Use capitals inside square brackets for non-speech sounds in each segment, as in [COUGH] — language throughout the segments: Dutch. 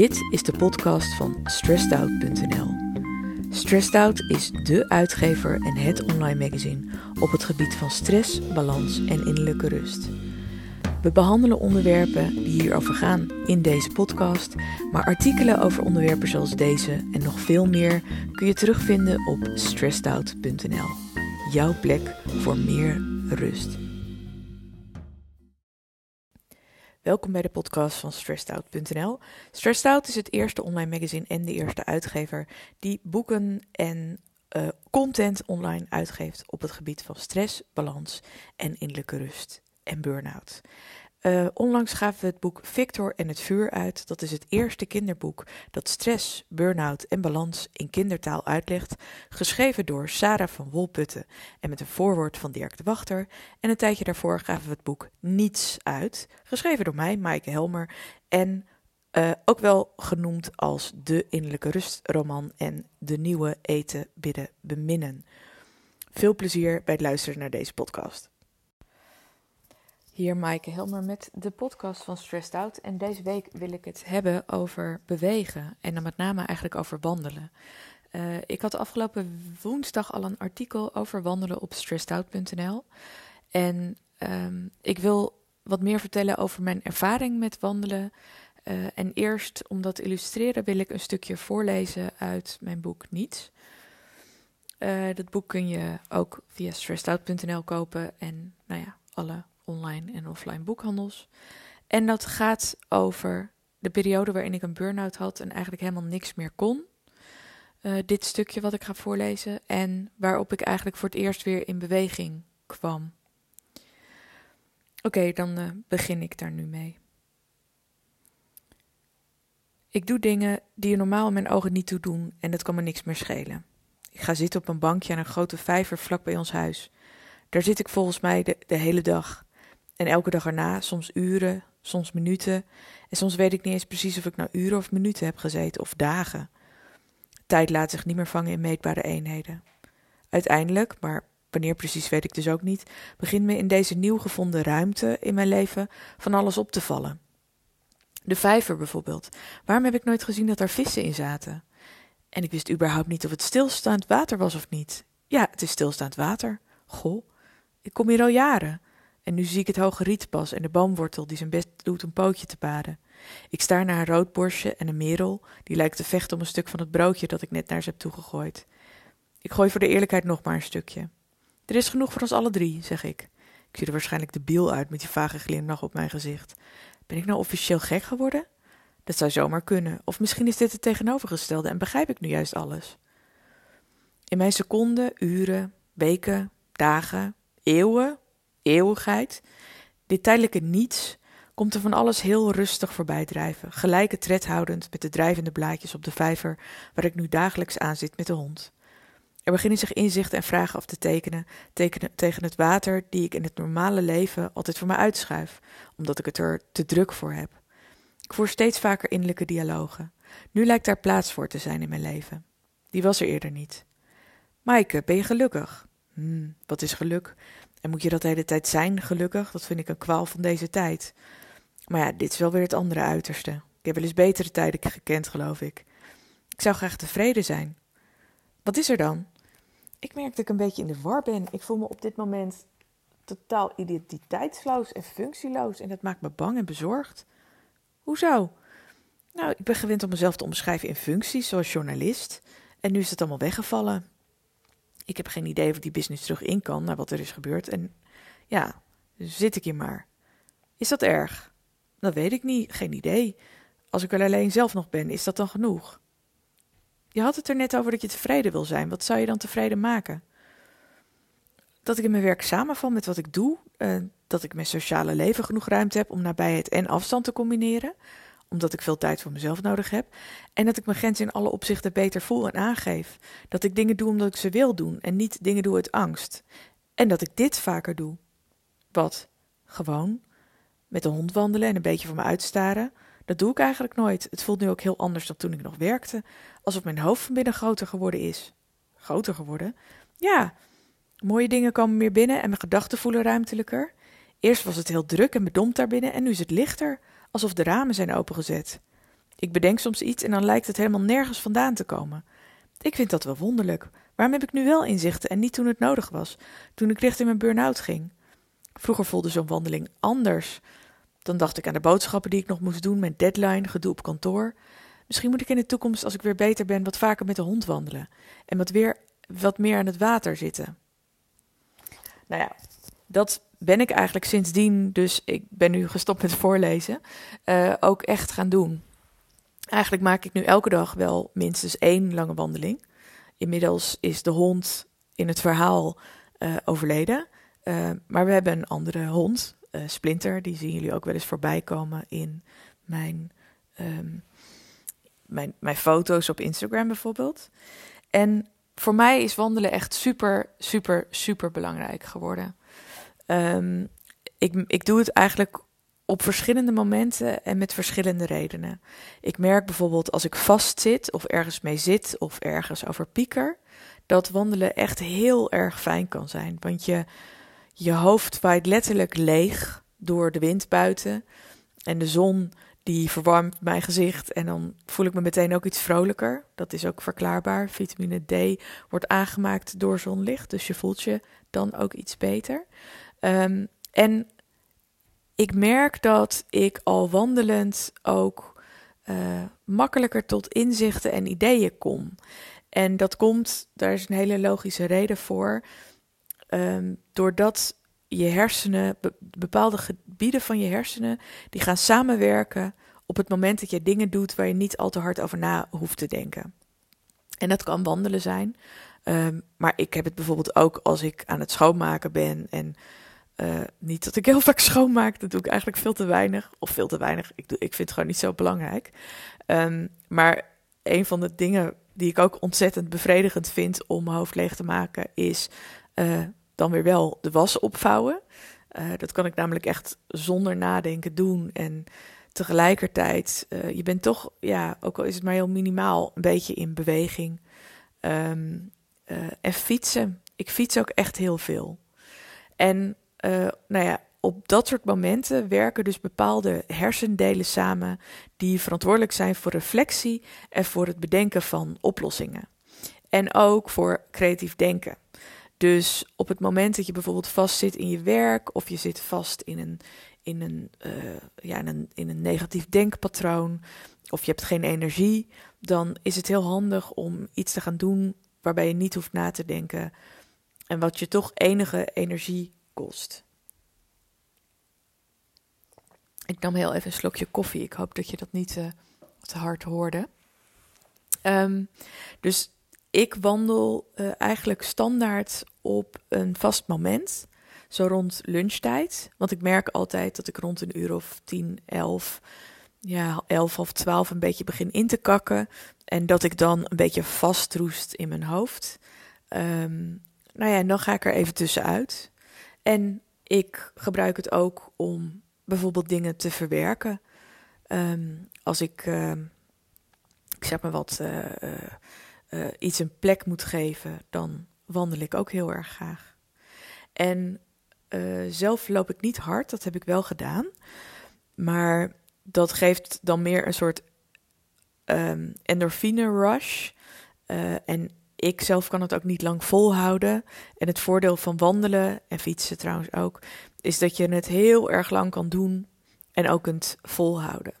Dit is de podcast van stressedout.nl. Stressed Out is de uitgever en het online magazine op het gebied van stress, balans en innerlijke rust. We behandelen onderwerpen die hierover gaan in deze podcast, maar artikelen over onderwerpen zoals deze en nog veel meer kun je terugvinden op stressedout.nl. Jouw plek voor meer rust. Welkom bij de podcast van StressedOut.nl. Stressed Out is het eerste online magazine en de eerste uitgever die boeken en uh, content online uitgeeft op het gebied van stress, balans en innerlijke rust en burn-out. Uh, onlangs gaven we het boek Victor en het vuur uit. Dat is het eerste kinderboek dat stress, burn-out en balans in kindertaal uitlegt. Geschreven door Sarah van Wolputten en met een voorwoord van Dirk de Wachter. En een tijdje daarvoor gaven we het boek Niets uit. Geschreven door mij, Maaike Helmer. En uh, ook wel genoemd als de innerlijke rustroman en de nieuwe eten, bidden, beminnen. Veel plezier bij het luisteren naar deze podcast. Hier Maaike Helmer met de podcast van Stressed Out. En deze week wil ik het hebben over bewegen en dan met name eigenlijk over wandelen. Uh, ik had afgelopen woensdag al een artikel over wandelen op stressedout.nl. En um, ik wil wat meer vertellen over mijn ervaring met wandelen. Uh, en eerst, om dat te illustreren, wil ik een stukje voorlezen uit mijn boek Niets. Uh, dat boek kun je ook via stressedout.nl kopen. En nou ja, alle online en offline boekhandels. En dat gaat over de periode waarin ik een burn-out had en eigenlijk helemaal niks meer kon. Uh, dit stukje wat ik ga voorlezen en waarop ik eigenlijk voor het eerst weer in beweging kwam. Oké, dan uh, begin ik daar nu mee. Ik doe dingen die je normaal in mijn ogen niet toe doen en dat kan me niks meer schelen. Ik ga zitten op een bankje aan een grote vijver vlak bij ons huis. Daar zit ik volgens mij de hele dag. En elke dag erna, soms uren, soms minuten. En soms weet ik niet eens precies of ik nou uren of minuten heb gezeten of dagen. Tijd laat zich niet meer vangen in meetbare eenheden. Uiteindelijk, maar wanneer precies weet ik dus ook niet, begint me in deze nieuw gevonden ruimte in mijn leven van alles op te vallen. De vijver bijvoorbeeld. Waarom heb ik nooit gezien dat daar vissen in zaten? En ik wist überhaupt niet of het stilstaand water was of niet. Ja, het is stilstaand water. Goh, ik kom hier al jaren. En nu zie ik het hoge rietpas en de boomwortel die zijn best doet een pootje te baden. Ik staar naar een roodborstje en een merel, die lijkt te vechten om een stuk van het broodje dat ik net naar ze heb toegegooid. Ik gooi voor de eerlijkheid nog maar een stukje. Er is genoeg voor ons alle drie, zeg ik. Ik zie er waarschijnlijk de biel uit met die vage glimlach op mijn gezicht. Ben ik nou officieel gek geworden? Dat zou zomaar kunnen. Of misschien is dit het tegenovergestelde en begrijp ik nu juist alles. In mijn seconden, uren, weken, dagen, eeuwen eeuwigheid, dit tijdelijke niets, komt er van alles heel rustig voorbij drijven, gelijke tred houdend met de drijvende blaadjes op de vijver waar ik nu dagelijks aan zit met de hond. Er beginnen zich inzichten en vragen af te tekenen, tekenen tegen het water die ik in het normale leven altijd voor me uitschuif, omdat ik het er te druk voor heb. Ik voer steeds vaker innerlijke dialogen. Nu lijkt daar plaats voor te zijn in mijn leven. Die was er eerder niet. Maaike, ben je gelukkig? Hmm, wat is geluk? En moet je dat de hele tijd zijn, gelukkig? Dat vind ik een kwaal van deze tijd. Maar ja, dit is wel weer het andere uiterste. Ik heb wel eens betere tijden gekend, geloof ik. Ik zou graag tevreden zijn. Wat is er dan? Ik merk dat ik een beetje in de war ben. Ik voel me op dit moment totaal identiteitsloos en functieloos. En dat maakt me bang en bezorgd. Hoezo? Nou, ik ben gewend om mezelf te omschrijven in functies, zoals journalist. En nu is het allemaal weggevallen. Ik heb geen idee of die business terug in kan naar wat er is gebeurd. En ja, zit ik hier maar. Is dat erg? Dat weet ik niet, geen idee. Als ik er alleen zelf nog ben, is dat dan genoeg? Je had het er net over dat je tevreden wil zijn. Wat zou je dan tevreden maken? Dat ik in mijn werk samenval met wat ik doe. Uh, dat ik mijn sociale leven genoeg ruimte heb om nabijheid en afstand te combineren omdat ik veel tijd voor mezelf nodig heb. En dat ik mijn grenzen in alle opzichten beter voel en aangeef. Dat ik dingen doe omdat ik ze wil doen en niet dingen doe uit angst. En dat ik dit vaker doe. Wat? Gewoon? Met de hond wandelen en een beetje voor me uitstaren? Dat doe ik eigenlijk nooit. Het voelt nu ook heel anders dan toen ik nog werkte. Alsof mijn hoofd van binnen groter geworden is. Groter geworden? Ja. Mooie dingen komen meer binnen en mijn gedachten voelen ruimtelijker. Eerst was het heel druk en bedompt daarbinnen en nu is het lichter alsof de ramen zijn opengezet. Ik bedenk soms iets en dan lijkt het helemaal nergens vandaan te komen. Ik vind dat wel wonderlijk. Waarom heb ik nu wel inzichten en niet toen het nodig was, toen ik richting mijn burn-out ging? Vroeger voelde zo'n wandeling anders. Dan dacht ik aan de boodschappen die ik nog moest doen, mijn deadline, gedoe op kantoor. Misschien moet ik in de toekomst, als ik weer beter ben, wat vaker met de hond wandelen en wat, weer, wat meer aan het water zitten. Nou ja, dat ben ik eigenlijk sindsdien, dus ik ben nu gestopt met voorlezen, uh, ook echt gaan doen. Eigenlijk maak ik nu elke dag wel minstens één lange wandeling. Inmiddels is de hond in het verhaal uh, overleden. Uh, maar we hebben een andere hond, Splinter. Die zien jullie ook wel eens voorbij komen in mijn, um, mijn, mijn foto's op Instagram bijvoorbeeld. En voor mij is wandelen echt super, super, super belangrijk geworden. Um, ik, ik doe het eigenlijk op verschillende momenten en met verschillende redenen. Ik merk bijvoorbeeld als ik vastzit of ergens mee zit of ergens over pieker, dat wandelen echt heel erg fijn kan zijn. Want je, je hoofd waait letterlijk leeg door de wind buiten en de zon die verwarmt mijn gezicht en dan voel ik me meteen ook iets vrolijker. Dat is ook verklaarbaar. Vitamine D wordt aangemaakt door zonlicht, dus je voelt je dan ook iets beter. Um, en ik merk dat ik al wandelend ook uh, makkelijker tot inzichten en ideeën kom. En dat komt, daar is een hele logische reden voor, um, doordat je hersenen, bepaalde gebieden van je hersenen, die gaan samenwerken op het moment dat je dingen doet waar je niet al te hard over na hoeft te denken. En dat kan wandelen zijn, um, maar ik heb het bijvoorbeeld ook als ik aan het schoonmaken ben en uh, niet dat ik heel vaak schoonmaak, dat doe ik eigenlijk veel te weinig. Of veel te weinig, ik, doe, ik vind het gewoon niet zo belangrijk. Um, maar een van de dingen die ik ook ontzettend bevredigend vind om mijn hoofd leeg te maken, is uh, dan weer wel de was opvouwen. Uh, dat kan ik namelijk echt zonder nadenken doen. En tegelijkertijd, je bent toch, ja, ook al is het maar heel minimaal, een beetje in beweging. Um, en fietsen. Ik fiets ook echt heel veel. En uh, nou ja, op dat soort momenten werken dus bepaalde hersendelen samen die verantwoordelijk zijn voor reflectie en voor het bedenken van oplossingen. En ook voor creatief denken. Dus op het moment dat je bijvoorbeeld vastzit in je werk of je zit vast in een, in een, uh, ja, in een, in een negatief denkpatroon of je hebt geen energie, dan is het heel handig om iets te gaan doen waarbij je niet hoeft na te denken en wat je toch enige energie Ik nam heel even een slokje koffie. Ik hoop dat je dat niet uh, te hard hoorde. Um, dus ik wandel uh, eigenlijk standaard op een vast moment. Zo rond lunchtijd. Want ik merk altijd dat ik rond een uur of tien, elf, ja, elf of twaalf een beetje begin in te kakken. En dat ik dan een beetje vastroest in mijn hoofd. Um, nou ja, en dan ga ik er even tussenuit. En ik gebruik het ook om bijvoorbeeld dingen te verwerken. Um, als ik, uh, ik zeg maar wat, uh, uh, iets een plek moet geven, dan wandel ik ook heel erg graag. En zelf loop ik niet hard, dat heb ik wel gedaan. Maar dat geeft dan meer een soort um, endorfine rush. en ik zelf kan het ook niet lang volhouden. En het voordeel van wandelen en fietsen trouwens ook, is dat je het heel erg lang kan doen en ook kunt volhouden.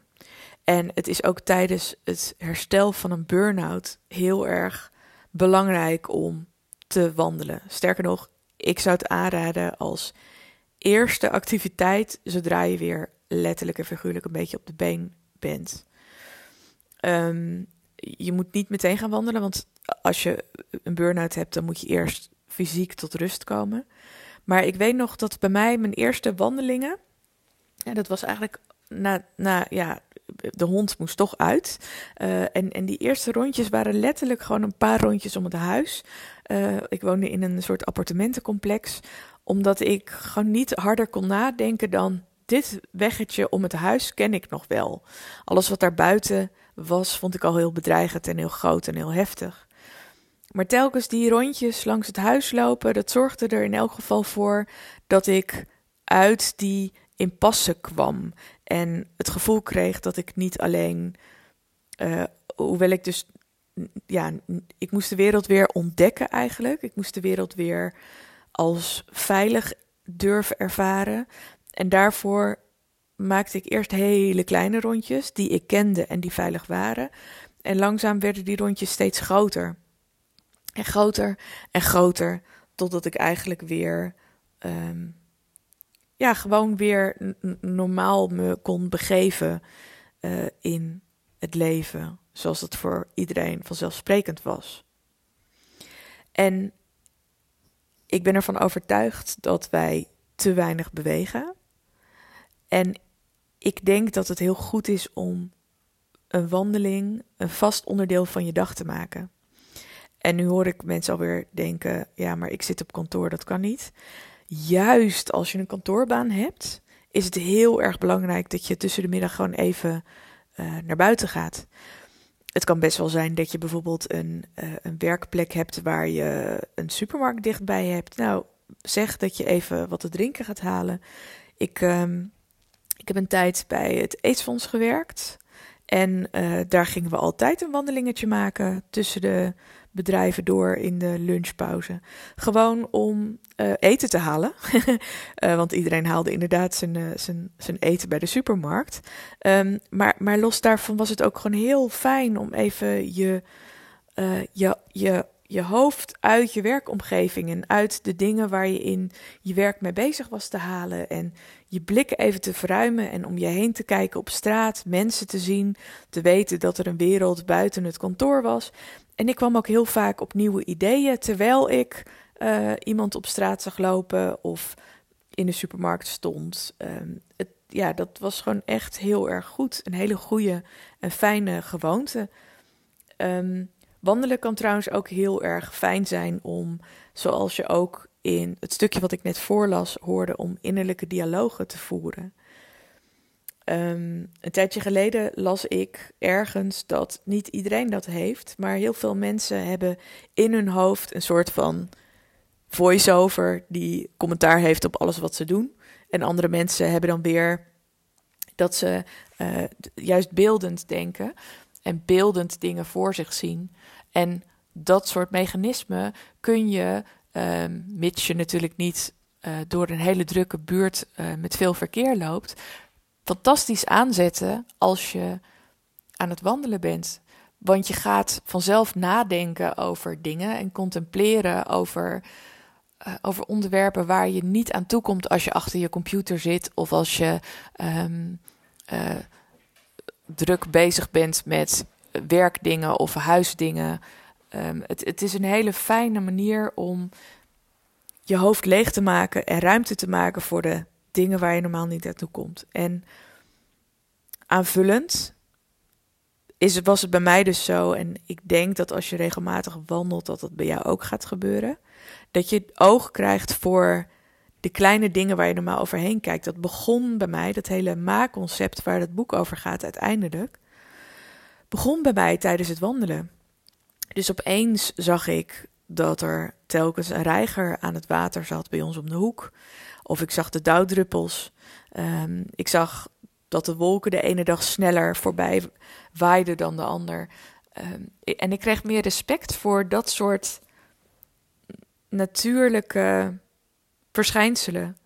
En het is ook tijdens het herstel van een burn-out heel erg belangrijk om te wandelen. Sterker nog, ik zou het aanraden als eerste activiteit zodra je weer letterlijk en figuurlijk een beetje op de been bent. Um, je moet niet meteen gaan wandelen, want als je een burn-out hebt, dan moet je eerst fysiek tot rust komen. Maar ik weet nog dat bij mij mijn eerste wandelingen, ja, dat was eigenlijk na, na ja, de hond moest toch uit. Uh, en, en die eerste rondjes waren letterlijk gewoon een paar rondjes om het huis. Uh, ik woonde in een soort appartementencomplex, omdat ik gewoon niet harder kon nadenken dan dit weggetje om het huis ken ik nog wel. Alles wat daar buiten was, vond ik al heel bedreigend en heel groot en heel heftig. Maar telkens die rondjes langs het huis lopen, dat zorgde er in elk geval voor dat ik uit die impasse kwam. En het gevoel kreeg dat ik niet alleen Uh, hoewel ik dus, ja, ik moest de wereld weer ontdekken eigenlijk. Ik moest de wereld weer als veilig durven ervaren. En daarvoor maakte ik eerst hele kleine rondjes die ik kende en die veilig waren. En langzaam werden die rondjes steeds groter. En groter en groter, totdat ik eigenlijk weer, ehm, ja, gewoon weer normaal me kon begeven uh, in het leven, zoals het voor iedereen vanzelfsprekend was. En ik ben ervan overtuigd dat wij te weinig bewegen. En ik denk dat het heel goed is om een wandeling een vast onderdeel van je dag te maken. En nu hoor ik mensen alweer denken: ja, maar ik zit op kantoor, dat kan niet. Juist als je een kantoorbaan hebt, is het heel erg belangrijk dat je tussen de middag gewoon even uh, naar buiten gaat. Het kan best wel zijn dat je bijvoorbeeld een, uh, een werkplek hebt waar je een supermarkt dichtbij hebt. Nou, zeg dat je even wat te drinken gaat halen. Ik, um, ik heb een tijd bij het Aidsfonds gewerkt. En uh, daar gingen we altijd een wandelingetje maken tussen de bedrijven door in de lunchpauze. Gewoon om uh, eten te halen. uh, [LAUGHS] want iedereen haalde inderdaad zijn, uh, zijn, zijn eten bij de supermarkt. Um, maar, maar los daarvan was het ook gewoon heel fijn om even je, je, je je hoofd uit je werkomgeving en uit de dingen waar je in je werk mee bezig was te halen. En je blikken even te verruimen en om je heen te kijken op straat, mensen te zien, te weten dat er een wereld buiten het kantoor was. En ik kwam ook heel vaak op nieuwe ideeën terwijl ik uh, iemand op straat zag lopen of in de supermarkt stond. Um, het, ja, dat was gewoon echt heel erg goed. Een hele goede en fijne gewoonte. Um, Wandelen kan trouwens ook heel erg fijn zijn om, zoals je ook in het stukje wat ik net voorlas hoorde, om innerlijke dialogen te voeren. Um, een tijdje geleden las ik ergens dat niet iedereen dat heeft, maar heel veel mensen hebben in hun hoofd een soort van voice-over die commentaar heeft op alles wat ze doen. En andere mensen hebben dan weer dat ze uh, juist beeldend denken en beeldend dingen voor zich zien. En dat soort mechanismen kun je, um, mits je natuurlijk niet uh, door een hele drukke buurt uh, met veel verkeer loopt, fantastisch aanzetten als je aan het wandelen bent. Want je gaat vanzelf nadenken over dingen en contempleren over, uh, over onderwerpen waar je niet aan toe komt als je achter je computer zit of als je um, druk bezig bent met werkdingen of huisdingen. Um, het, het is een hele fijne manier om je hoofd leeg te maken en ruimte te maken voor de dingen waar je normaal niet naartoe komt. En aanvullend is, was het bij mij dus zo, en ik denk dat als je regelmatig wandelt, dat dat bij jou ook gaat gebeuren. Dat je oog krijgt voor de kleine dingen waar je normaal overheen kijkt. Dat begon bij mij, dat hele maakconcept waar het boek over gaat uiteindelijk begon bij mij tijdens het wandelen. Dus opeens zag ik dat er telkens een reiger aan het water zat bij ons om de hoek. Of ik zag de dauwdruppels. Um, ik zag dat de wolken de ene dag sneller voorbij waaiden dan de ander. Um, en ik kreeg meer respect voor dat soort natuurlijke verschijnselen.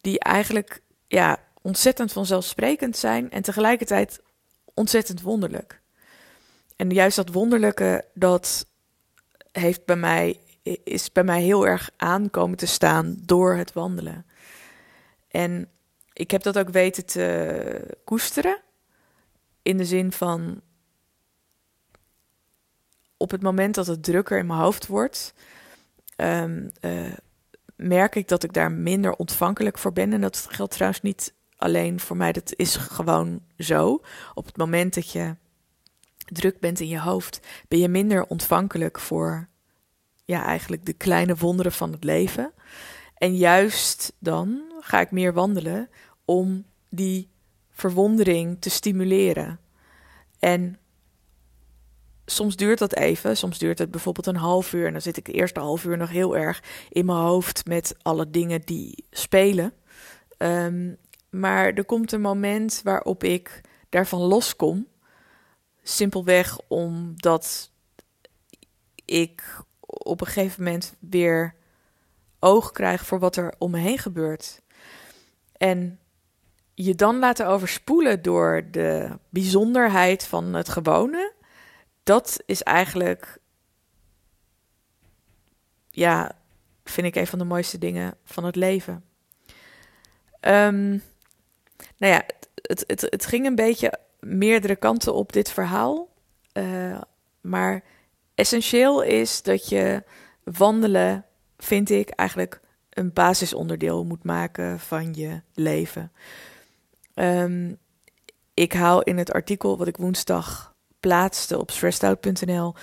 Die eigenlijk ja, ontzettend vanzelfsprekend zijn en tegelijkertijd ontzettend wonderlijk. En juist dat wonderlijke, dat heeft bij mij, is bij mij heel erg aankomen te staan door het wandelen. En ik heb dat ook weten te koesteren. In de zin van op het moment dat het drukker in mijn hoofd wordt, um, uh, merk ik dat ik daar minder ontvankelijk voor ben. En dat geldt trouwens niet alleen voor mij, dat is gewoon zo. Op het moment dat je druk bent in je hoofd, ben je minder ontvankelijk voor ja, eigenlijk de kleine wonderen van het leven. En juist dan ga ik meer wandelen om die verwondering te stimuleren. En soms duurt dat even. Soms duurt het bijvoorbeeld een half uur. En dan zit ik de eerste half uur nog heel erg in mijn hoofd met alle dingen die spelen. Um, maar er komt een moment waarop ik daarvan loskom. Simpelweg omdat ik op een gegeven moment weer oog krijg voor wat er om me heen gebeurt. En je dan laten overspoelen door de bijzonderheid van het gewone, dat is eigenlijk, ja, vind ik een van de mooiste dingen van het leven. Um, nou ja, het, het, het ging een beetje meerdere kanten op dit verhaal. Uh, maar essentieel is dat je wandelen, vind ik, eigenlijk een basisonderdeel moet maken van je leven. Um, ik haal in het artikel wat ik woensdag plaatste op stressedout.nl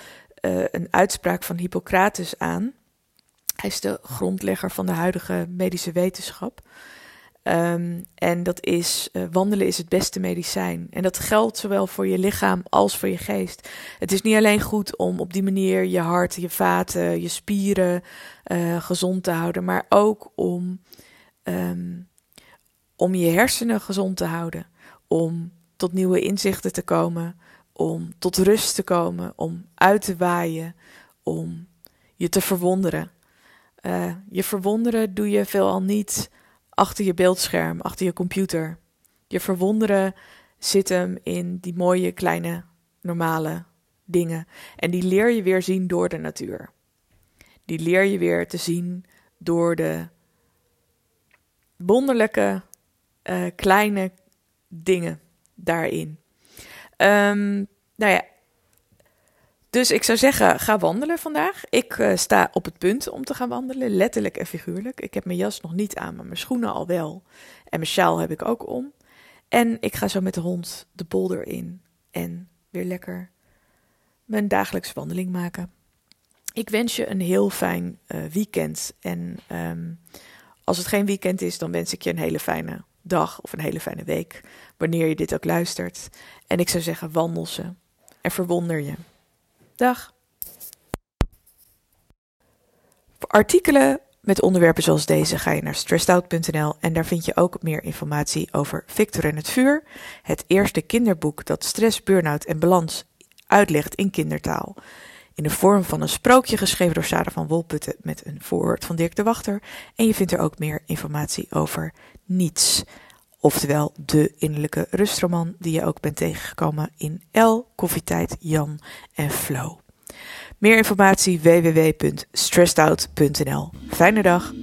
uh, een uitspraak van Hippocrates aan. Hij is de grondlegger van de huidige medische wetenschap. Um, en dat is, uh, wandelen is het beste medicijn. En dat geldt zowel voor je lichaam als voor je geest. Het is niet alleen goed om op die manier je hart, je vaten, je spieren uh, gezond te houden, maar ook om, um, om je hersenen gezond te houden. Om tot nieuwe inzichten te komen, om tot rust te komen, om uit te waaien, om je te verwonderen. Uh, je verwonderen doe je veelal niet achter je beeldscherm, achter je computer. Je verwonderen zit hem in die mooie kleine normale dingen. En die leer je weer zien door de natuur. Die leer je weer te zien door de wonderlijke uh, kleine dingen daarin. Um, nou ja, dus ik zou zeggen, ga wandelen vandaag. Ik uh, sta op het punt om te gaan wandelen, letterlijk en figuurlijk. Ik heb mijn jas nog niet aan, maar mijn schoenen al wel. En mijn sjaal heb ik ook om. En ik ga zo met de hond de polder in en weer lekker mijn dagelijkse wandeling maken. Ik wens je een heel fijn uh, weekend. En um, als het geen weekend is, dan wens ik je een hele fijne dag of een hele fijne week. Wanneer je dit ook luistert. En ik zou zeggen, wandel ze en verwonder je. Dag. Voor artikelen met onderwerpen zoals deze ga je naar stressedout.nl en daar vind je ook meer informatie over Victor en het vuur, het eerste kinderboek dat stress, burn-out en balans uitlegt in kindertaal. In de vorm van een sprookje geschreven door Sarah van Wolputten met een voorwoord van Dirk de Wachter. En je vindt er ook meer informatie over niets. Oftewel de innerlijke rustroman die je ook bent tegengekomen in L, Koffietijd, Jan en Flow. Meer informatie www.stressedout.nl. Fijne dag!